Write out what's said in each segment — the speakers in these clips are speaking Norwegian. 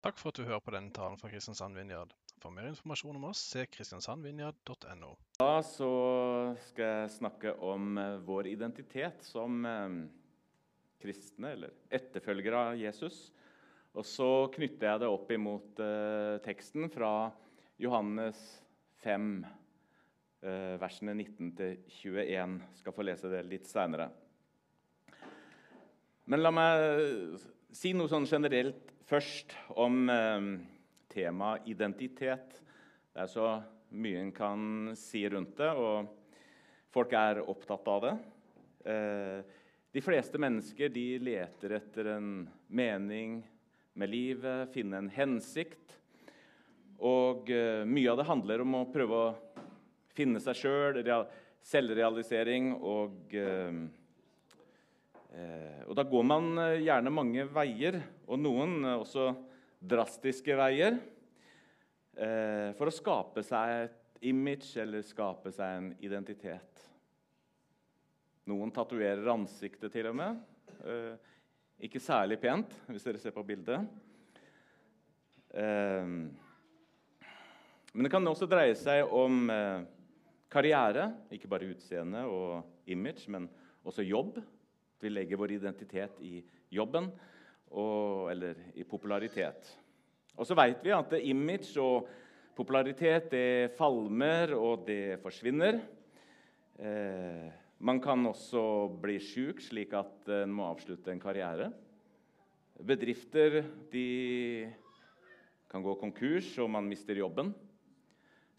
Takk for at du hører på denne talen fra Kristiansand Vinjard. For mer informasjon om oss, se kristiansandvinjard.no. Da så skal jeg snakke om eh, vår identitet som eh, kristne, eller etterfølgere av Jesus. Og så knytter jeg det opp imot eh, teksten fra Johannes 5, eh, versene 19-21. Skal få lese det litt seinere. Men la meg si noe sånn generelt først om eh, temaet identitet. Det er så mye en kan si rundt det, og folk er opptatt av det. Eh, de fleste mennesker de leter etter en mening med livet, finne en hensikt. Og eh, mye av det handler om å prøve å finne seg sjøl, selvrealisering og og Da går man gjerne mange veier, og noen eh, også drastiske veier, for å skape seg et image eller skape seg en identitet. Noen tatoverer ansiktet til og med. Ikke særlig pent, hvis dere ser på bildet. Men det kan også dreie seg om karriere. Ikke bare utseende og image, men også jobb. Vi legger vår identitet i jobben og, eller i popularitet. Og så vet vi at image og popularitet det falmer, og det forsvinner. Eh, man kan også bli sjuk, slik at en må avslutte en karriere. Bedrifter de kan gå konkurs, og man mister jobben.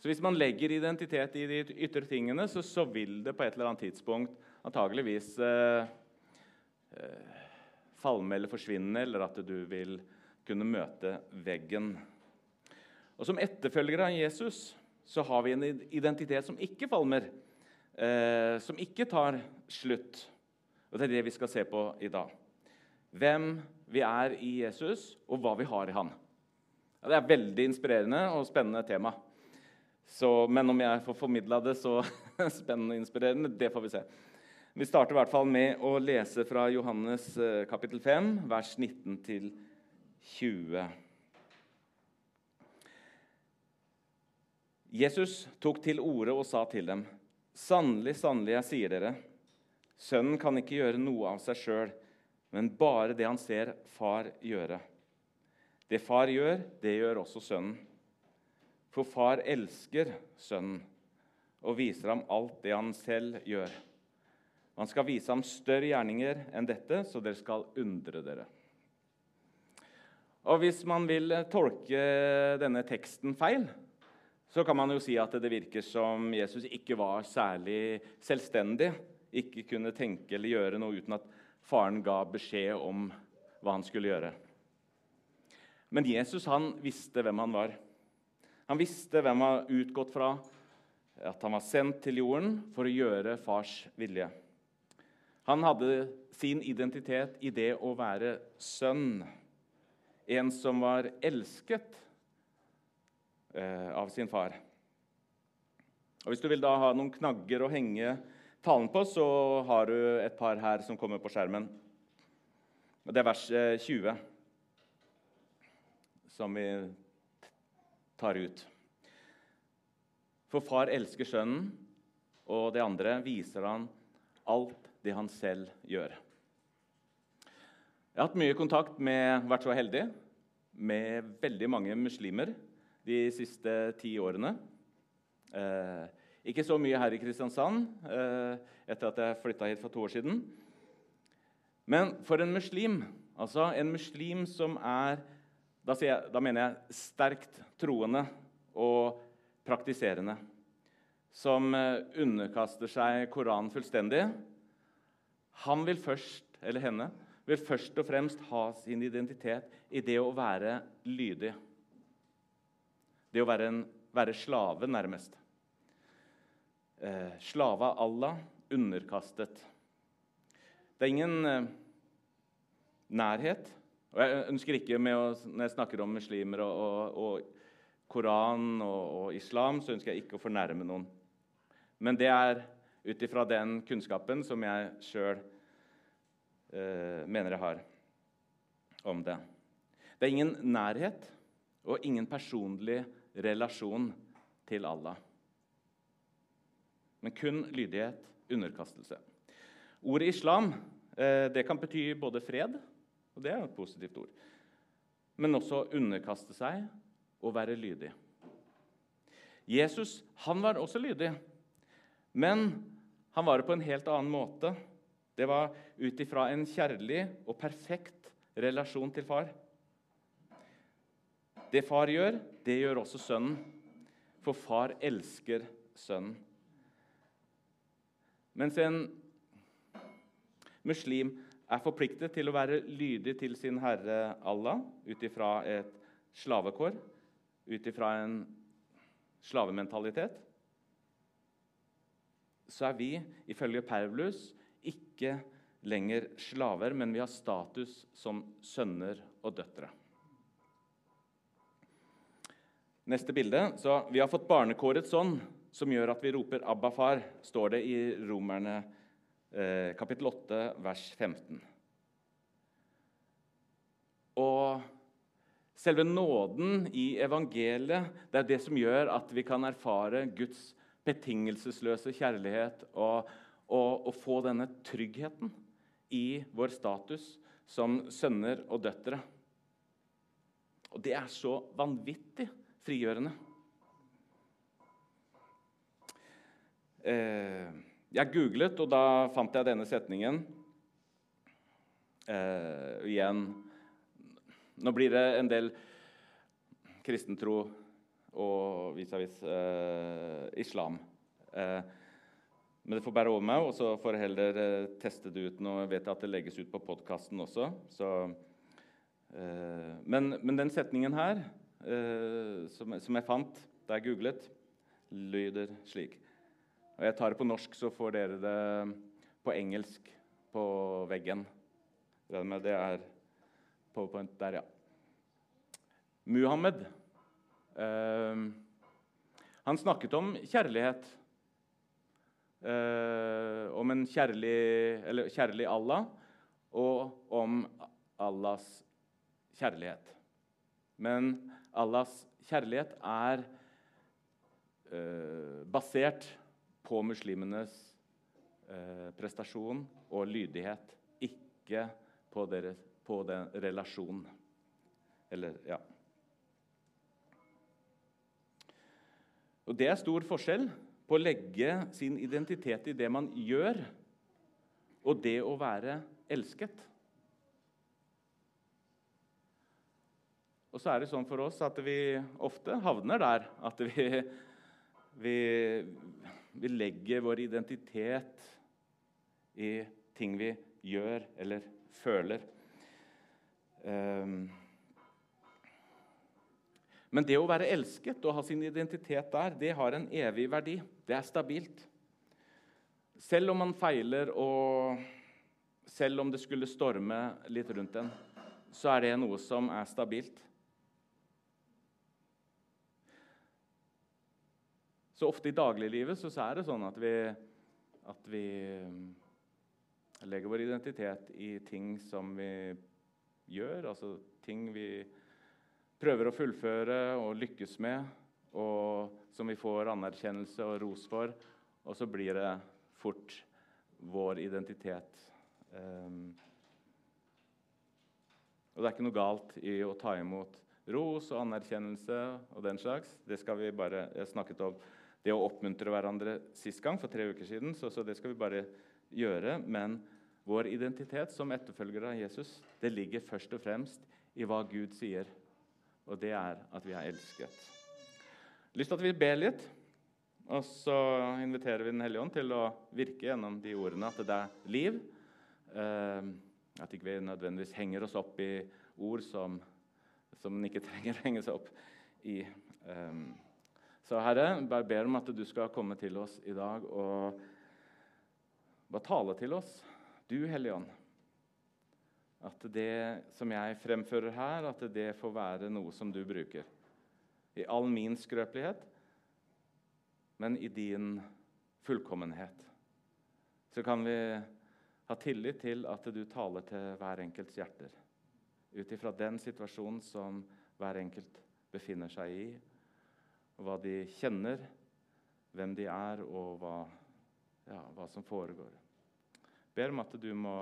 Så hvis man legger identitet i de ytre tingene, så, så vil det på et eller annet tidspunkt antageligvis eh, Eh, falme eller forsvinne, eller at du vil kunne møte veggen. Og Som etterfølgere av Jesus så har vi en identitet som ikke falmer, eh, som ikke tar slutt. Og Det er det vi skal se på i dag. Hvem vi er i Jesus, og hva vi har i han. Ja, det er veldig inspirerende og spennende tema. Så, men om jeg får formidla det så spennende og inspirerende, det får vi se. Vi starter i hvert fall med å lese fra Johannes eh, kapittel 5, vers 19-20. Jesus tok til orde og sa til dem.: Sannelig, sannelig, jeg sier dere, sønnen kan ikke gjøre noe av seg sjøl, men bare det han ser far gjøre. Det far gjør, det gjør også sønnen. For far elsker sønnen og viser ham alt det han selv gjør. Han skal vise ham større gjerninger enn dette, så dere skal undre dere. Og Hvis man vil tolke denne teksten feil, så kan man jo si at det virker som Jesus ikke var særlig selvstendig. Ikke kunne tenke eller gjøre noe uten at faren ga beskjed om hva han skulle gjøre. Men Jesus han visste hvem han var. Han visste hvem han var utgått fra, at han var sendt til jorden for å gjøre fars vilje. Han hadde sin identitet i det å være sønn. En som var elsket eh, av sin far. Og Hvis du vil da ha noen knagger å henge talen på, så har du et par her som kommer på skjermen. Det er vers 20 eh, som vi tar ut. For far elsker sønnen, og det andre viser han alt det han selv gjør. Jeg har hatt mye kontakt med, vært så heldig, med veldig mange muslimer de siste ti årene. Eh, ikke så mye her i Kristiansand eh, etter at jeg flytta hit for to år siden. Men for en muslim, altså en muslim som er da, jeg, da mener jeg sterkt troende og praktiserende, som eh, underkaster seg Koranen fullstendig, han vil først, eller henne, vil først og fremst ha sin identitet i det å være lydig. Det å være, en, være slave, nærmest. Eh, slave av Allah, underkastet. Det er ingen eh, nærhet. Og jeg ønsker ikke å, Når jeg snakker om muslimer og, og, og Koran og, og, islam, så ønsker jeg ikke å fornærme noen. Men det er ut ifra den kunnskapen som jeg sjøl eh, mener jeg har om det. Det er ingen nærhet og ingen personlig relasjon til Allah. Men kun lydighet, underkastelse. Ordet islam eh, det kan bety både fred, og det er et positivt ord, men også underkaste seg og være lydig. Jesus han var også lydig, men han var det på en helt annen måte. Det var ut ifra en kjærlig og perfekt relasjon til far. Det far gjør, det gjør også sønnen, for far elsker sønnen. Mens en muslim er forpliktet til å være lydig til sin herre Allah ut ifra et slavekår, ut ifra en slavementalitet, så er vi ifølge Paulus ikke lenger slaver, men vi har status som sønner og døtre. Neste bilde. Så vi har fått barnekårets ånd, som gjør at vi roper 'Abba, far', står det i Romerne eh, kapittel 8, vers 15. Og selve nåden i evangeliet det er det som gjør at vi kan erfare Guds betingelsesløse kjærlighet og, og, og få denne tryggheten i vår status som sønner og døtre. Og det er så vanvittig frigjørende. Eh, jeg googlet, og da fant jeg denne setningen. Eh, igjen Nå blir det en del kristentro og vis-à-vis -vis, eh, islam. Eh, men det får bære over meg, og så får jeg heller eh, teste det ut. Nå vet jeg at det legges ut på podkasten også. Så, men, men, den setningen her, som, som, jeg fant da jeg googlet, lyder slik. Og jeg tar det på norsk, så får dere det på engelsk på veggen. Det er powerpoint der, ja. Muhammed han snakket om kjærlighet. Uh, om en kjærlig, kjærlig Allah og om Allahs kjærlighet. Men Allahs kjærlighet er uh, basert på muslimenes prestasjon og lydighet, ikke på, deres, på den relasjonen. Eller, ja. Og Det er stor forskjell på å legge sin identitet i det man gjør, og det å være elsket. Og så er det sånn for oss at vi ofte havner der at vi, vi, vi legger vår identitet i ting vi gjør eller føler. Um, men det å være elsket og ha sin identitet der, det har en evig verdi. Det er stabilt. Selv om man feiler, og selv om det skulle storme litt rundt en, så er det noe som er stabilt. Så ofte i dagliglivet så er det sånn at vi, at vi legger vår identitet i ting som vi gjør, altså ting vi gjør prøver å fullføre og lykkes med, og som vi får anerkjennelse og ros for. Og så blir det fort vår identitet. Um, og det er ikke noe galt i å ta imot ros og anerkjennelse og den slags. Det skal vi bare, Jeg snakket om det å oppmuntre hverandre sist gang, for tre uker siden. Så, så det skal vi bare gjøre. Men vår identitet som etterfølgere av Jesus det ligger først og fremst i hva Gud sier og det er at vi er elsket. Jeg har lyst til at vi ber litt, og så inviterer vi Den hellige ånd til å virke gjennom de ordene at det er liv. Eh, at ikke vi nødvendigvis henger oss opp i ord som, som en ikke trenger å henge seg opp i. Eh, så Herre, bare ber om at du skal komme til oss i dag og bare tale til oss, du Hellige Ånd. At det som jeg fremfører her, at det får være noe som du bruker. I all min skrøpelighet, men i din fullkommenhet. Så kan vi ha tillit til at du taler til hver enkelts hjerter. ut ifra den situasjonen som hver enkelt befinner seg i, og hva de kjenner, hvem de er, og hva, ja, hva som foregår. Jeg ber om at du må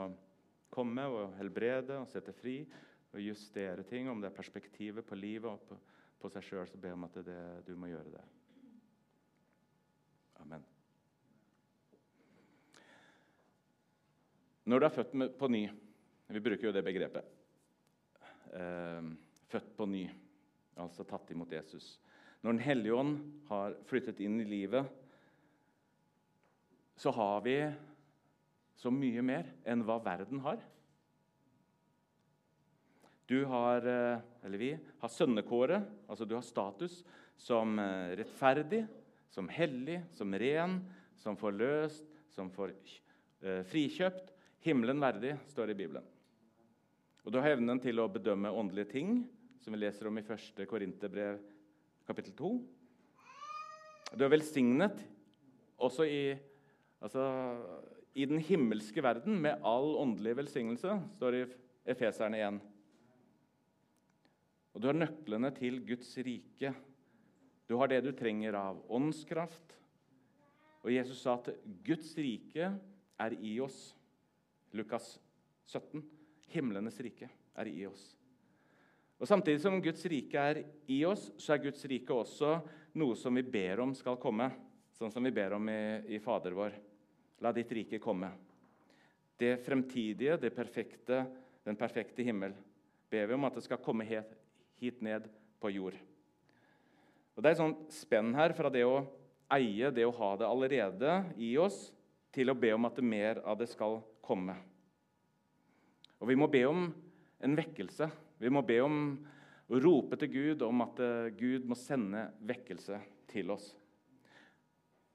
komme og helbrede og sette fri og justere ting. Om det er perspektivet på livet og på, på seg sjøl, så ber jeg om at det, du må gjøre det. Amen. Når du er født på ny Vi bruker jo det begrepet. Eh, født på ny, altså tatt imot Jesus. Når Den hellige ånd har flyttet inn i livet, så har vi så mye mer enn hva verden har. Du har, eh, eller vi, har sønnekåret, altså du har status som eh, rettferdig, som hellig, som ren, som forløst, som for, eh, frikjøpt. Himmelen verdig, står det i Bibelen. Og Du har evnen til å bedømme åndelige ting, som vi leser om i 1. Korinterbrev kapittel 2. Du er velsignet også i, altså, i den himmelske verden med all åndelig velsignelse, står det i Efeserne 1. Og du har nøklene til Guds rike. Du har det du trenger av åndskraft. Og Jesus sa at Guds rike er i oss. Lukas 17. Himlenes rike er i oss. Og Samtidig som Guds rike er i oss, så er Guds rike også noe som vi ber om skal komme. Sånn som vi ber om i, i Fader vår. La ditt rike komme. Det fremtidige, det perfekte, den perfekte himmel ber vi om at det skal komme hit, hit ned på jord. Og Det er et sånt spenn her fra det å eie, det å ha det allerede i oss, til å be om at mer av det skal komme. Og vi må be om en vekkelse vi må be om å rope til Gud om at eh, Gud må sende vekkelse til oss.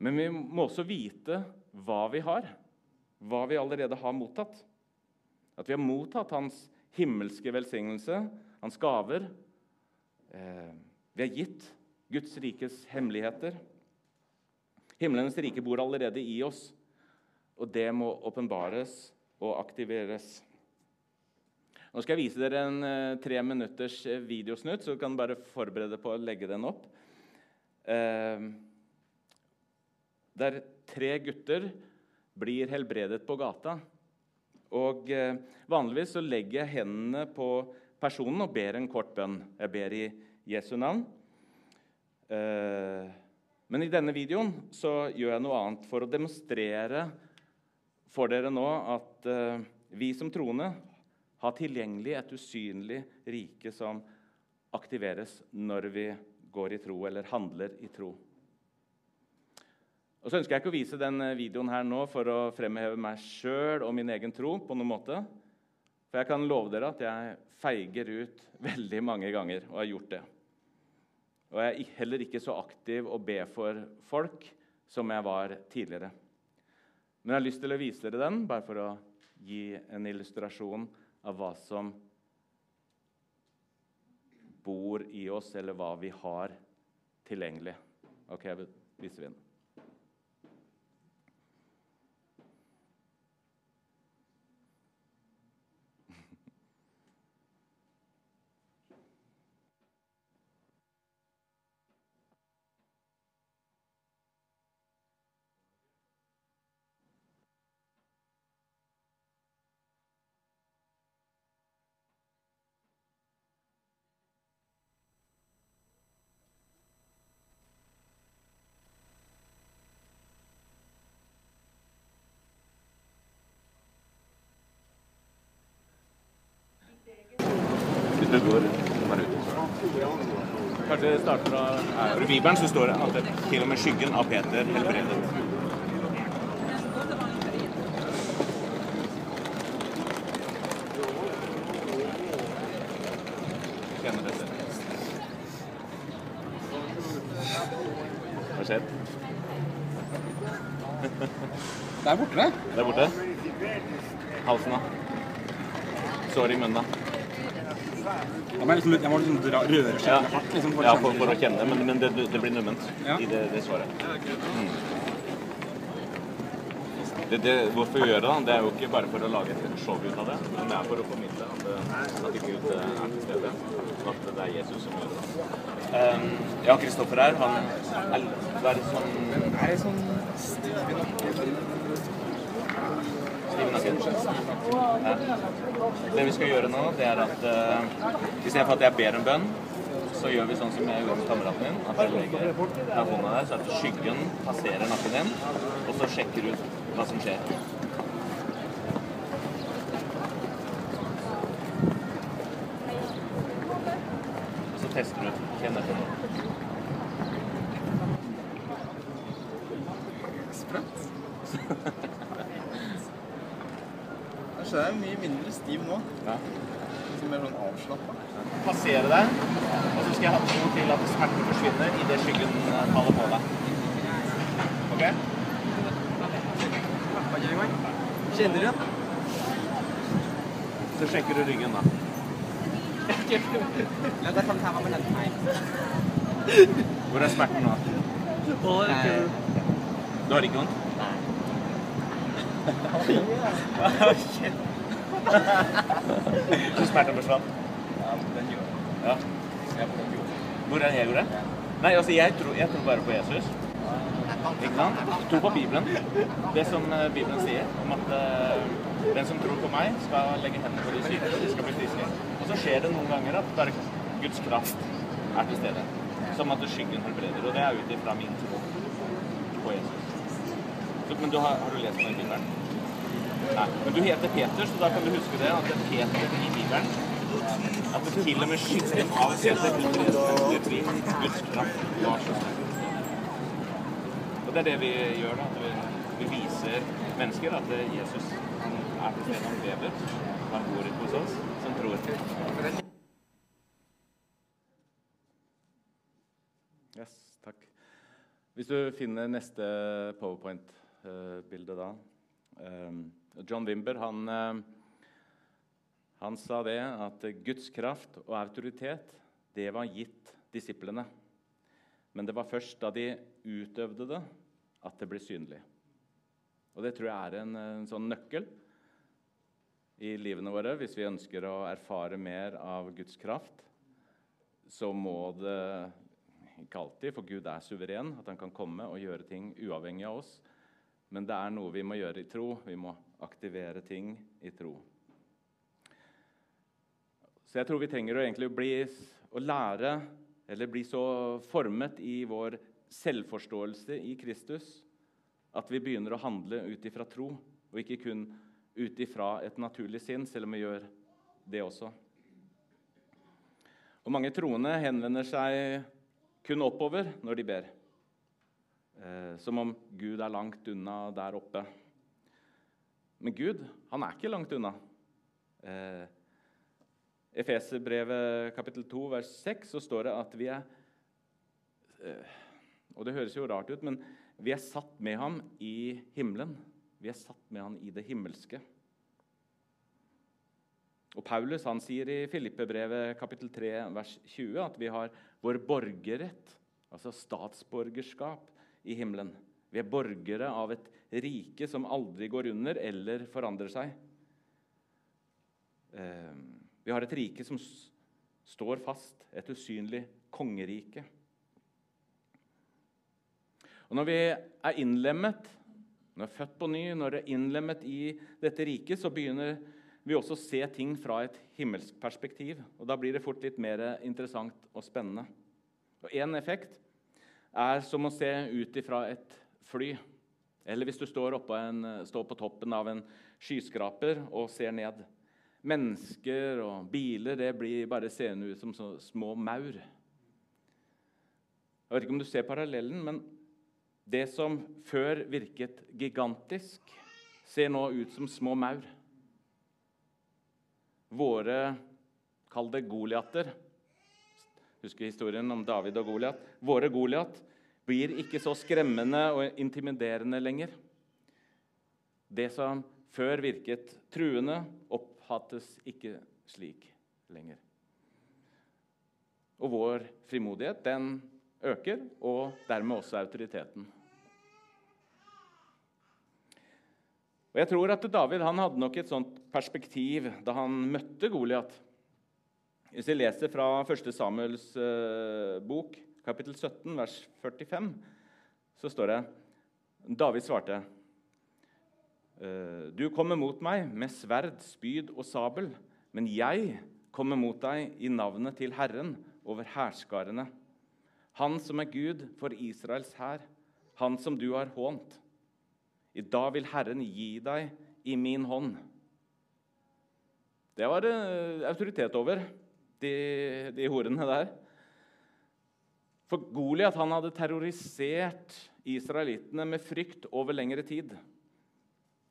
Men vi må også vite hva vi har, hva vi allerede har mottatt. At vi har mottatt Hans himmelske velsignelse, Hans gaver. Eh, vi har gitt Guds rikes hemmeligheter. Himmelens rike bor allerede i oss, og det må åpenbares og aktiveres. Nå skal jeg vise dere en uh, tre minutters eh, videosnutt, så du kan bare forberede på å legge den opp. Uh, der tre gutter blir helbredet på gata. Og uh, Vanligvis så legger jeg hendene på personen og ber en kort bønn. Jeg ber i Jesu navn. men i denne videoen så gjør jeg noe annet for å demonstrere for dere nå at vi som troende har tilgjengelig et usynlig rike som aktiveres når vi går i tro eller handler i tro. Og så ønsker jeg ikke å vise den videoen her nå for å fremheve meg sjøl og min egen tro. på noen måte. For jeg kan love dere at jeg feiger ut veldig mange ganger og har gjort det. Og jeg er heller ikke så aktiv å be for folk som jeg var tidligere. Men jeg har lyst til å vise dere den, bare for å gi en illustrasjon av hva som bor i oss, eller hva vi har tilgjengelig. Ok, viser vi den. Det går Kanskje det starter fra I Bibelen så står det at det, til og med skyggen av Peter helbredet. Kjenner. Hva har skjedd? Det er borte, det. Det er borte. Halsen, da. Sår i munnen, da. Da må jeg liksom, jeg må liksom dra, røre skikkelig hardt. Liksom, for, ja, for, for, å kjenne, men, men det, det, blir numment ja. i det, det svaret. Mm. det, det, hvorfor vi gjør det, da, det er jo ikke bare for å lage et show ut av det, men det er for å formidle at, at Gud er til stede, og at det er Jesus som gjør det. Um, ja, Kristoffer her, han er, det er sånn sånn stiv i nakken? stiv i nakken. Ja. Det vi skal gjøre nå, det er at uh, istedenfor at jeg ber en bønn, så gjør vi sånn som jeg gjorde med kameraten min. At jeg legger hånda der, så at skyggen passerer nakken din, og så sjekker ut hva som skjer. Og så tester du. Kjenn etter nå. Sprøtt. så jeg er mye mindre stiv nå. Ja. Liksom mer sånn avslappa. Passere deg, og så skal jeg ha noe til at smerten forsvinner idet skyggen eh, faller på deg. OK? Kjenner du den? Så sjekker du ryggen, da. Hvor er smerten nå? Du har ikke vondt? Så smerten forsvant? Ja, den gjorde. Ja. Jeg får det. Hvor er jeg? Nei, altså jeg tror, jeg tror bare på Jesus. Ikke sant? Tro på Bibelen. Det som eh, Bibelen sier om at uh, den som tror på meg, skal legge hendene på de syke, og de skal bli friske. Og så skjer det noen ganger at bare Guds kraft er til stede. Som at skyggen helbreder. Og det er ut ifra min tro men du har, har du lest noe i Bibelen? Nei. Men du heter Peter, så da kan du huske det. At det er Peter i Bibelen at det til og med skyggen av Peter fordi Guds kraft var så. Og det er det vi gjør, da. Vi, vi viser mennesker at Jesus han er til stede, han lever, han bor hos oss, som tror. Yes, takk. Hvis du finner neste powerpoint-bilde da um, John Wimber han, uh, han sa det at Guds kraft og autoritet det var gitt disiplene. Men det var først da de utøvde det, at det ble synlig. Og Det tror jeg er en, en sånn nøkkel i livene våre. Hvis vi ønsker å erfare mer av Guds kraft, så må det ikke alltid, for Gud er suveren, at han kan komme og gjøre ting uavhengig av oss. Men det er noe vi må gjøre i tro. Vi må aktivere ting i tro. Så jeg tror vi trenger å bli, å lære eller bli så formet i vår selvforståelse i Kristus at vi begynner å handle ut ifra tro, og ikke kun ut ifra et naturlig sinn, selv om vi gjør det også. Og Mange troende henvender seg kun oppover når de ber. Eh, som om Gud er langt unna der oppe. Men Gud han er ikke langt unna. Eh, Efeserbrevet kapittel 2 vers 6 så står det at vi er eh, Og det høres jo rart ut, men vi er satt med ham i himmelen. Vi er satt med ham i det himmelske. Og Paulus han sier i Filippebrevet kapittel 3 vers 20 at vi har vår borgerrett, altså statsborgerskap, i himmelen. Vi er borgere av et rike som aldri går under eller forandrer seg. Eh, vi har et rike som står fast, et usynlig kongerike. Og Når vi er innlemmet, når vi er født på ny, når vi er innlemmet i dette riket, så begynner vi også å se ting fra et himmelsk perspektiv. Og Da blir det fort litt mer interessant og spennende. Og Én effekt er som å se ut ifra et fly. Eller hvis du står, en, står på toppen av en skyskraper og ser ned. Mennesker og biler det blir bare seende ut som små maur. Jeg vet ikke om du ser parallellen, men det som før virket gigantisk, ser nå ut som små maur. Våre Kall det Goliater. Husker historien om David og Goliat? Våre Goliat blir ikke så skremmende og intimiderende lenger. Det som før virket truende, oppfattes ikke slik lenger. Og vår frimodighet den øker, og dermed også autoriteten. Og jeg tror at David han hadde nok et sånt perspektiv da han møtte Goliat. Hvis vi leser fra 1. Samuels eh, bok, kapittel 17, vers 45, så står det David svarte «Eh, Du kommer mot meg med sverd, spyd og sabel, men jeg kommer mot deg i navnet til Herren over hærskarene. Han som er Gud for Israels hær, han som du har hånt. I dag vil Herren gi deg i min hånd. Det var det autoritet over de, de ordene der. For Goliat hadde terrorisert israelittene med frykt over lengre tid.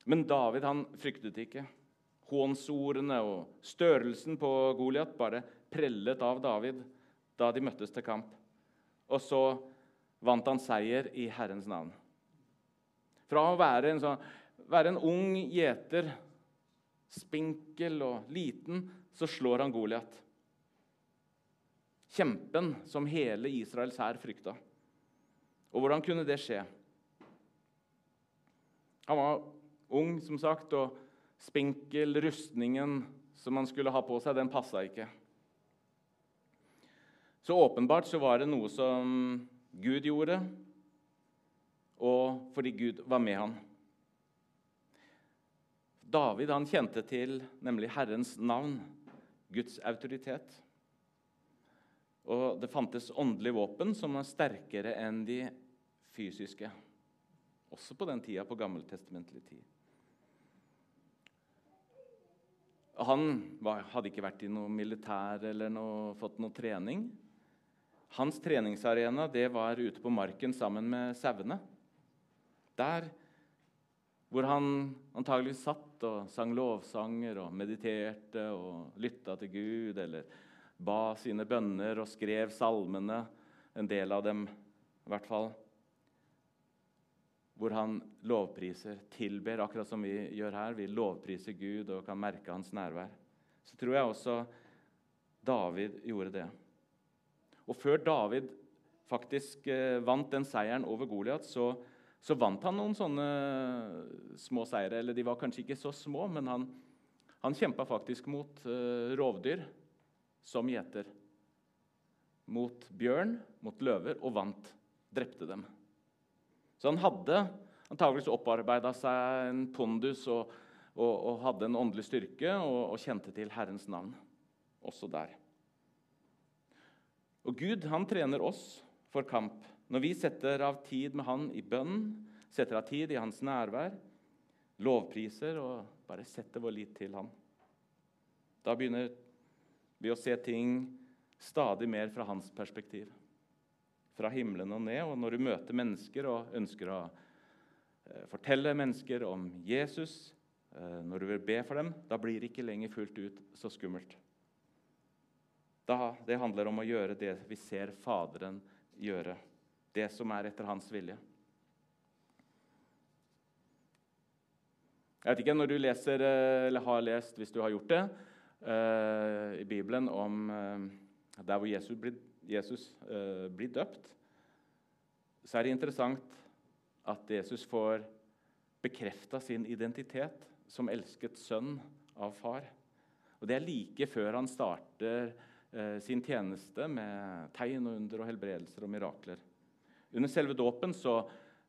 Men David han fryktet ikke. Hånsordene og størrelsen på Goliat bare prellet av David da de møttes til kamp. Og så vant han seier i Herrens navn. Fra å være en, sånn, være en ung gjeter, spinkel og liten, så slår han Goliat. Kjempen som hele Israels hær frykta. Og hvordan kunne det skje? Han var ung, som sagt, og spinkel. Rustningen som han skulle ha på seg, den passa ikke. Så åpenbart så var det noe som Gud gjorde, og fordi Gud var med han. David han kjente til nemlig Herrens navn, Guds autoritet. Og det fantes åndelige våpen som var sterkere enn de fysiske. Også på den tida, på gammeltestamentlig tid. Han hadde ikke vært i noe militær eller noe, fått noe trening. Hans treningsarena det var ute på marken sammen med sauene. Der hvor han antagelig satt og sang lovsanger og mediterte og lytta til Gud, eller ba sine bønner og skrev salmene, en del av dem i hvert fall. Hvor han lovpriser, tilber, akkurat som vi gjør her. Vi lovpriser Gud og kan merke hans nærvær. Så tror jeg også David gjorde det. Og før David faktisk eh, vant den seieren over Goliat, så, så, vant han noen sånne små seire. Eller de var kanskje ikke så små, men han, han kjempa faktisk mot uh, rovdyr som gjeter. Mot bjørn, mot løver, og vant. Drepte dem. Så han hadde antakeligvis opparbeida seg en pondus og, og, og, hadde en åndelig styrke og, og kjente til Herrens navn også der. Og Gud han trener oss for kamp. Når vi setter av tid med Han i bønn, setter av tid i Hans nærvær, lovpriser og bare setter vår lit til Han. Da begynner vi å se ting stadig mer fra hans perspektiv. Fra himmelen og ned. Og når du møter mennesker og ønsker å eh, fortelle mennesker om Jesus, eh, når du vil be for dem, da blir det ikke lenger fullt ut så skummelt. Da, det handler om å gjøre det vi ser Faderen gjøre. Det som er etter hans vilje. Jeg vet ikke når du leser, eh, eller har lest, hvis du har gjort det, i Bibelen om uh, der hvor Jesus blir, Jesus, uh, blir døpt, så er det interessant at Jesus får bekrefta sin identitet som elsket sønn av far. Og Det er like før han starter Eh, sin tjeneste med tegn og under og helbredelser og mirakler. Under selve dåpen så,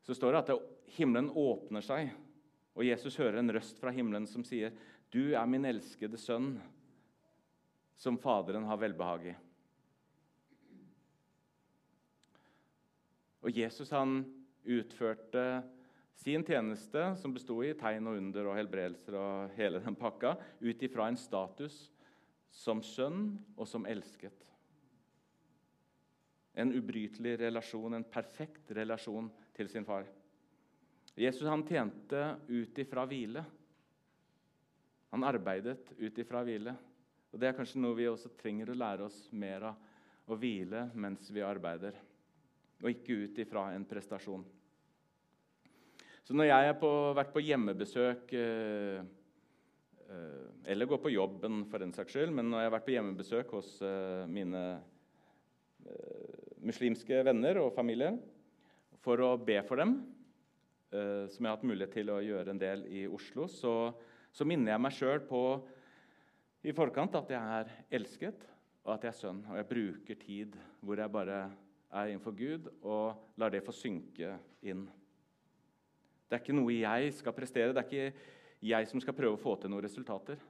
så, står det at det, himmelen åpner seg, og Jesus hører en røst fra himmelen som sier, 'Du er min elskede sønn, som Faderen har velbehag i'. Og Jesus han utførte sin tjeneste, som besto i tegn og under og helbredelser og hele den pakka, ut ifra en status som sønn og som elsket. En ubrytelig relasjon, en perfekt relasjon til sin far. Jesus han tjente ut ifra hvile. Han arbeidet ut ifra hvile. Og Det er kanskje noe vi også trenger å lære oss mer av. Å hvile mens vi arbeider, og ikke ut ifra en prestasjon. Så når jeg har vært på hjemmebesøk eh, Eh, eller gå på jobben, for den saks skyld. Men når jeg har vært på hjemmebesøk hos eh, mine eh, muslimske venner og familie for å be for dem, eh, som jeg har hatt mulighet til å gjøre en del i Oslo, så, så minner jeg meg sjøl på i forkant at jeg er elsket, og at jeg er sønn. Og jeg bruker tid hvor jeg bare er innenfor Gud og lar det få synke inn. Det er ikke noe jeg skal prestere, det er ikke jeg som skal prøve å få til noen resultater.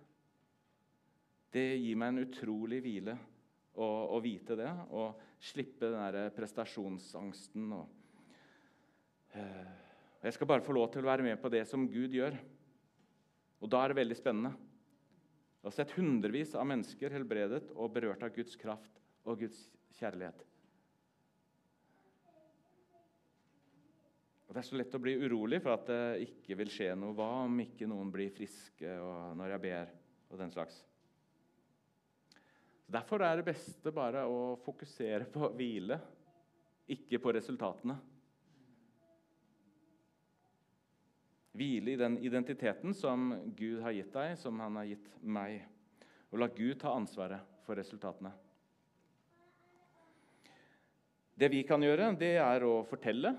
Det gir meg en utrolig hvile å, å vite det og slippe den der prestasjonsangsten. Og, eh, jeg skal bare få lov til å være med på det som Gud gjør. Og da er det veldig spennende. Har sett hundrevis av mennesker helbredet og berørt av Guds kraft og Guds kjærlighet. Og Det er så lett å bli urolig for at det ikke vil skje noe. Hva om ikke noen blir friske når jeg ber, og den slags. Så Derfor er det beste bare å fokusere på hvile, ikke på resultatene. Hvile i den identiteten som Gud har gitt deg, som han har gitt meg. Og la Gud ta ansvaret for resultatene. Det vi kan gjøre, det er å fortelle.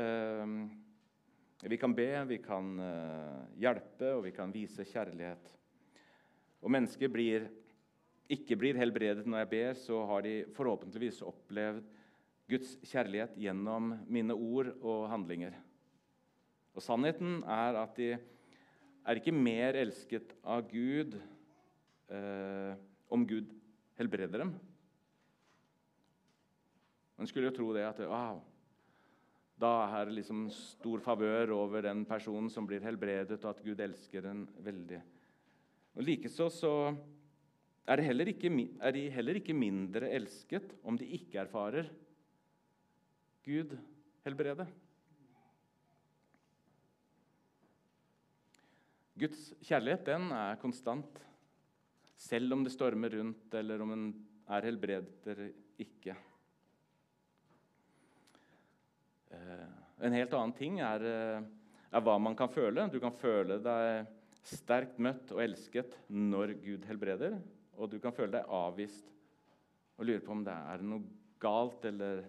Ehm, vi kan be, vi kan eh, hjelpe, og vi kan vise kjærlighet. Og mennesker blir, ikke blir helbredet når jeg ber, så har de forhåpentligvis opplevd Guds kjærlighet gjennom mine ord og handlinger. Og Sannheten er at de er ikke mer elsket av Gud eh, om Gud helbreder dem. Man skulle jo tro det at wow, da er det liksom stor favør over den personen som blir helbredet, og at Gud elsker den veldig. Og Likeså så er, ikke, er de heller ikke mindre elsket om de ikke erfarer Gud helbrede. Guds kjærlighet den er konstant, selv om det stormer rundt, eller om en er helbredet eller ikke. Eh, en helt annen ting er, eh, er, hva man kan føle. Du kan føle deg sterkt møtt og elsket når Gud helbreder, og du kan føle deg avvist og lure på om det er noe galt, eller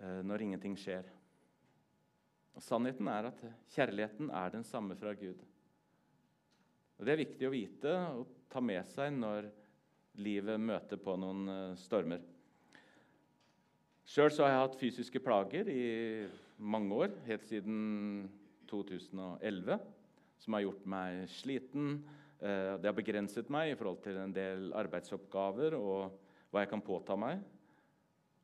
eh, når ingenting skjer. Og Sannheten er at kjærligheten er den samme fra Gud. Og Det er viktig å vite og ta med seg når livet møter på noen eh, stormer. Sjøl har jeg hatt fysiske plager i mange år, helt siden 2011, som har gjort meg sliten. Eh, det har begrenset meg i forhold til en del arbeidsoppgaver og hva jeg kan påta meg.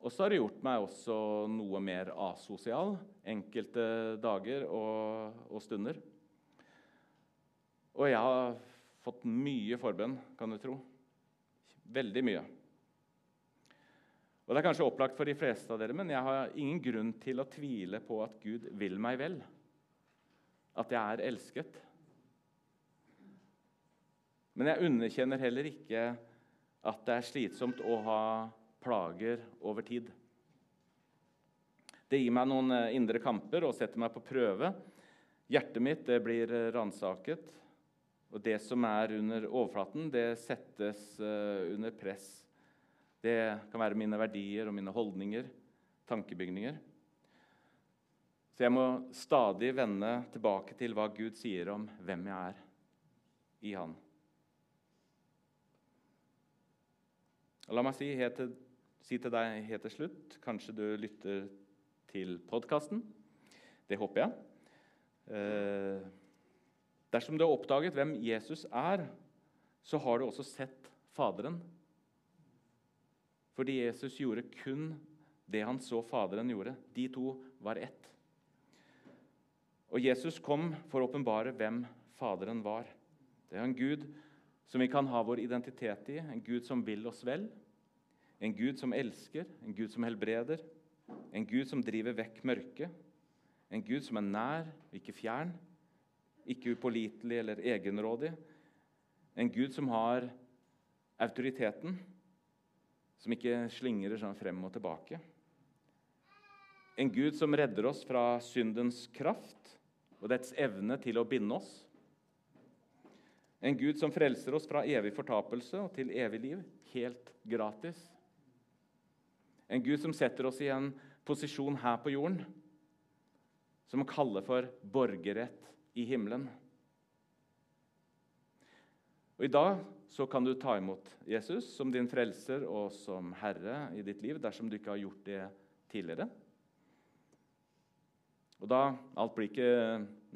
Og så har det gjort meg også noe mer asosial enkelte dager og, og stunder. Og jeg har fått mye forbønn, kan du tro. Veldig mye. Og Det er kanskje opplagt for de fleste av dere, men jeg har ingen grunn til å tvile på at Gud vil meg vel. At jeg er elsket. Men jeg underkjenner heller ikke at det er slitsomt å ha plager over tid. Det gir meg noen eh, indre kamper og setter meg på prøve. Hjertet mitt blir eh, ransaket. Og det som er under overflaten, det settes uh, under press. Det kan være mine verdier og mine holdninger, tankebygninger. Så jeg må stadig vende tilbake til hva Gud sier om hvem jeg er i Han. La meg si, til, si til deg helt til slutt Kanskje du lytter til podkasten. Det håper jeg. Eh, Dersom du har oppdaget hvem Jesus er, så har du også sett Faderen. Fordi Jesus gjorde kun det han så Faderen gjorde. De to var ett. Og Jesus kom for å åpenbare hvem Faderen var. Det er en Gud som vi kan ha vår identitet i, en Gud som vil oss vel. En Gud som elsker, en Gud som helbreder, en Gud som driver vekk mørket. En Gud som er nær ikke fjern ikke upålitelig eller egenrådig. En Gud som har autoriteten, som ikke slingrer sånn frem og tilbake. En Gud som redder oss fra syndens kraft og dets evne til å binde oss. En Gud som frelser oss fra evig fortapelse og til evig liv, helt gratis. En Gud som setter oss i en posisjon her på jorden som kaller for borgerrett i himmelen. Og I dag så kan du ta imot Jesus som din frelser og som herre i ditt liv dersom du ikke har gjort det tidligere. Og da, Alt blir ikke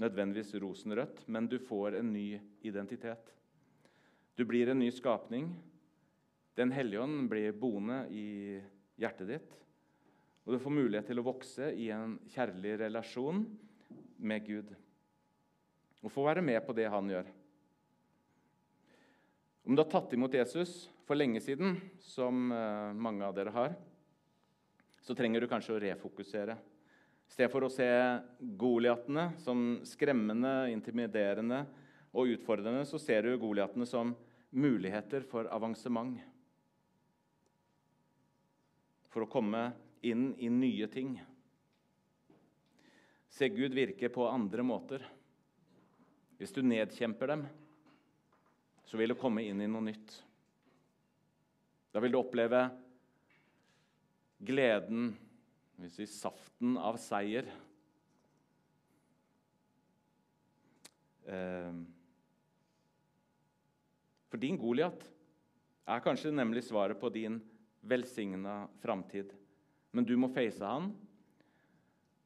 nødvendigvis rosenrødt, men du får en ny identitet. Du blir en ny skapning. Den hellige ånd blir boende i hjertet ditt. Og du får mulighet til å vokse i en kjærlig relasjon med Gud. Og få være med på det han gjør. Om du har tatt imot Jesus for lenge siden, som eh, mange av dere har, så trenger du kanskje å refokusere. I stedet for å se Goliatene som skremmende, intimiderende og utfordrende, så ser du Goliatene som muligheter for avansement. For å komme inn i nye ting. Se Gud virke på andre måter. Hvis du nedkjemper dem, så vil du komme inn i noe nytt. Da vil du oppleve gleden, hvis vi saften av seier. Eh, for din Goliat er kanskje nemlig svaret på din velsigna framtid. Men du må face han,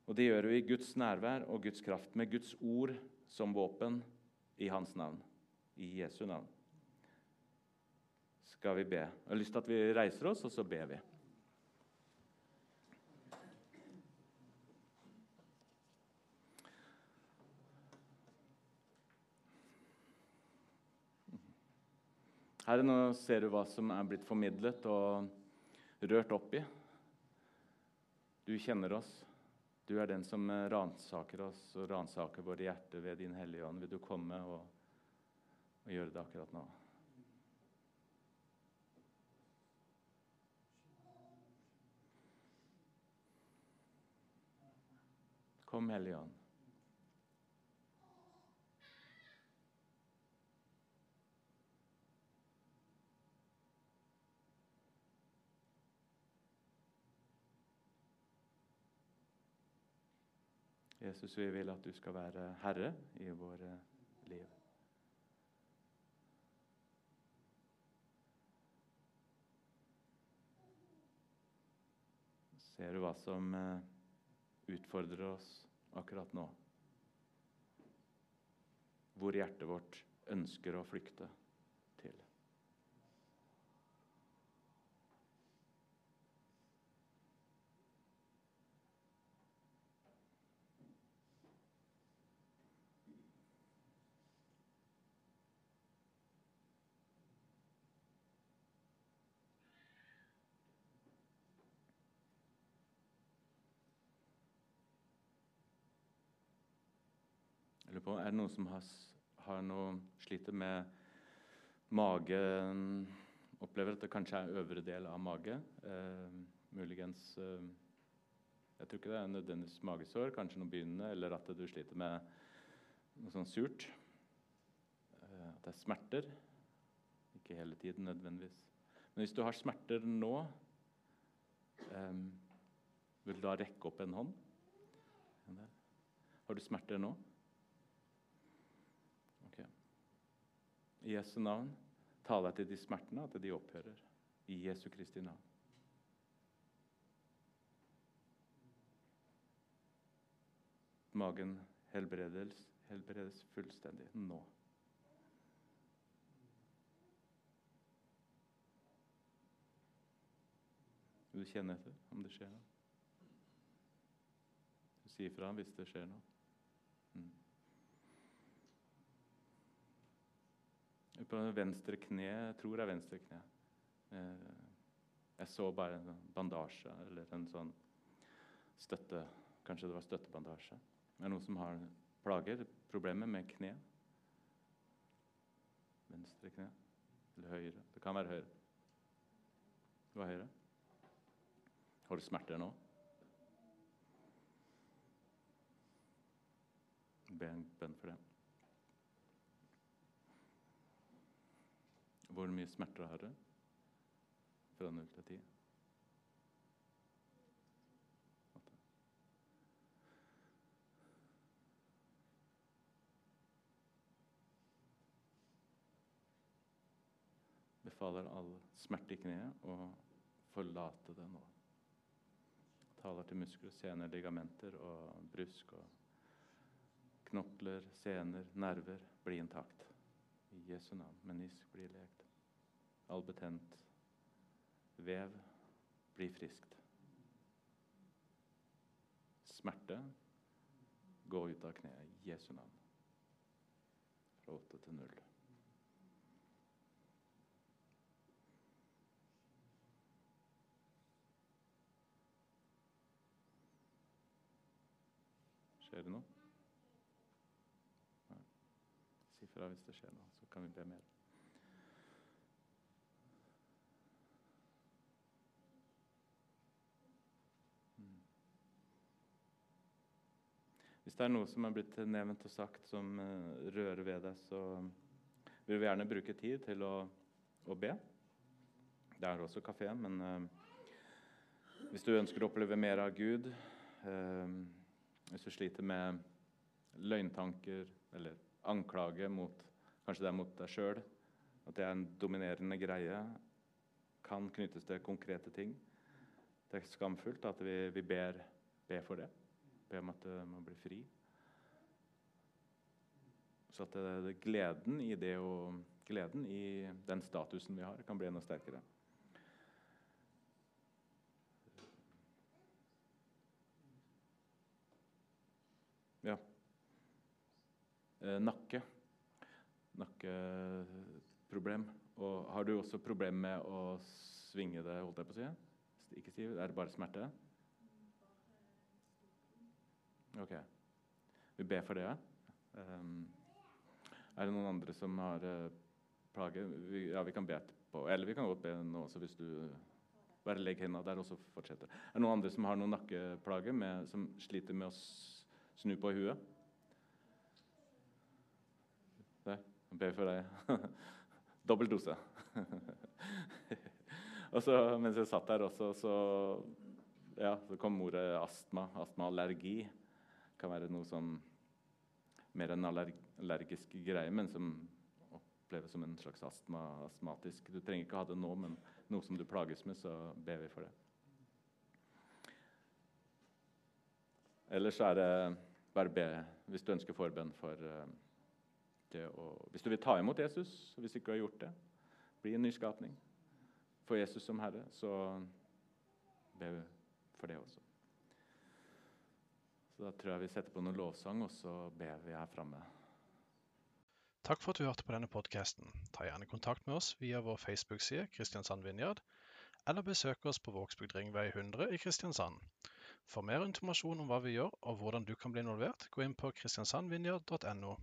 og det gjør du i Guds nærvær og Guds kraft, med Guds ord som våpen i hans navn. I Jesu navn. Skal vi be. Jeg har lyst til at vi reiser oss, og så ber vi. Herre, nå ser du hva som er blitt formidlet og rørt opp i. Du kjenner oss. Du er den som ransaker oss og ransaker våre hjerter ved din Hellige Ånd. Vil du komme og, og gjøre det akkurat nå? Kom, Hellige Ånd. Jesus, vi vil at du skal være herre i våre liv. Ser du hva som eh, utfordrer oss akkurat nå? Hvor hjertet vårt ønsker å flykte til. På, Er det noen som har, har noe, sliter med magen Opplever at det kanskje er øvre del av mage? Eh, muligens eh, Jeg tror ikke det er nødvendigvis magesår, kanskje noe begynnende, eller at du sliter med noe sånn surt. Eh, at det er smerter. Ikke hele tiden nødvendigvis. Men hvis du har smerter nå, eh, vil du da rekke opp en hånd? Har du smerter nå? Ok. I Jesu navn taler jeg til de smertene, at de opphører. I Jesu Kristi navn. Magen helbredes, helbredes fullstendig nå. Vil du kjenne etter om det skjer noe? Du sier fra hvis det skjer noe. På venstre kne, jeg tror det er venstre kne. Eh, Jeg så bare en sånn bandasje eller en sånn støtte Kanskje det var støttebandasje. Er det noen som har plager, problemer med kne? Venstre kne eller høyre? Det kan være høyre. Det var høyre. Har du smerter nå? Be en bønn for det. Hvor mye smerter har du Fra null til ti? befaler all smerte i kneet å forlate det nå. Taler til muskler, sener, ligamenter og brusk og knokler, sener, nerver bli intakt. I Jesu navn. Menisk blir lekt. All betent vev bli friskt. Smerte gå ut av kneet. Jesu navn. Fra åtte til null. Skjer det noe? Si fra hvis det skjer noe, så kan vi be mer. Hvis det er noe som er blitt nevnt og sagt som eh, rører ved deg, så vil vi gjerne bruke tid til å, å be. Det er også kafé, men eh, hvis du ønsker å oppleve mer av Gud eh, hvis du sliter med løgntanker eller anklage mot kanskje det er mot deg sjøl, at det er en dominerende greie, kan knyttes til konkrete ting. Det er skamfullt at vi, vi ber, ber, for det. Ber om at det må bli fri. Så at det, det, gleden i det og gleden i den statusen vi har, kan bli enda sterkere. Ja. Eh, nakke. Nakkeproblem. Og har du også problem med å svinge det, holdt jeg på å si? Ikke stiv, Er det bare smerte? Ok. Vi ber for det, ja. Um, er det noen andre som har uh, plager? Vi, ja, vi kan be etterpå. Eller vi kan godt be nå også, hvis du Bare legger hendene der, og så fortsetter. Er det noen andre som har noen nakkeplager, med, som sliter med å Snu på huet. Der. Ber for deg. Dobbel dose. og så, mens jeg satt der også, så, ja, så kom ordet astma. Astmaallergi kan være noe sånn mer en allergisk greie, men som oppleves som en slags astma, astmatisk. Du trenger ikke ha det nå, men noe som du plages med, så ber vi for det. Ellers er det bare be hvis du ønsker forbønn for uh, det å Hvis du vil ta imot Jesus, hvis ikke du har gjort det, bli en nyskapning. For Jesus som Herre, så be for det også. Så Da tror jeg vi setter på noen lovsang, og så ber vi her framme. Takk for at du hørte på denne podkasten. Ta gjerne kontakt med oss via vår Facebook-side Kristiansand Vinjard, eller besøk oss på Vågsbygd Ringvei 100 i Kristiansand. For mer informasjon om hva vi gjør og hvordan du kan bli involvert, gå inn på kristiansandvinjard.no.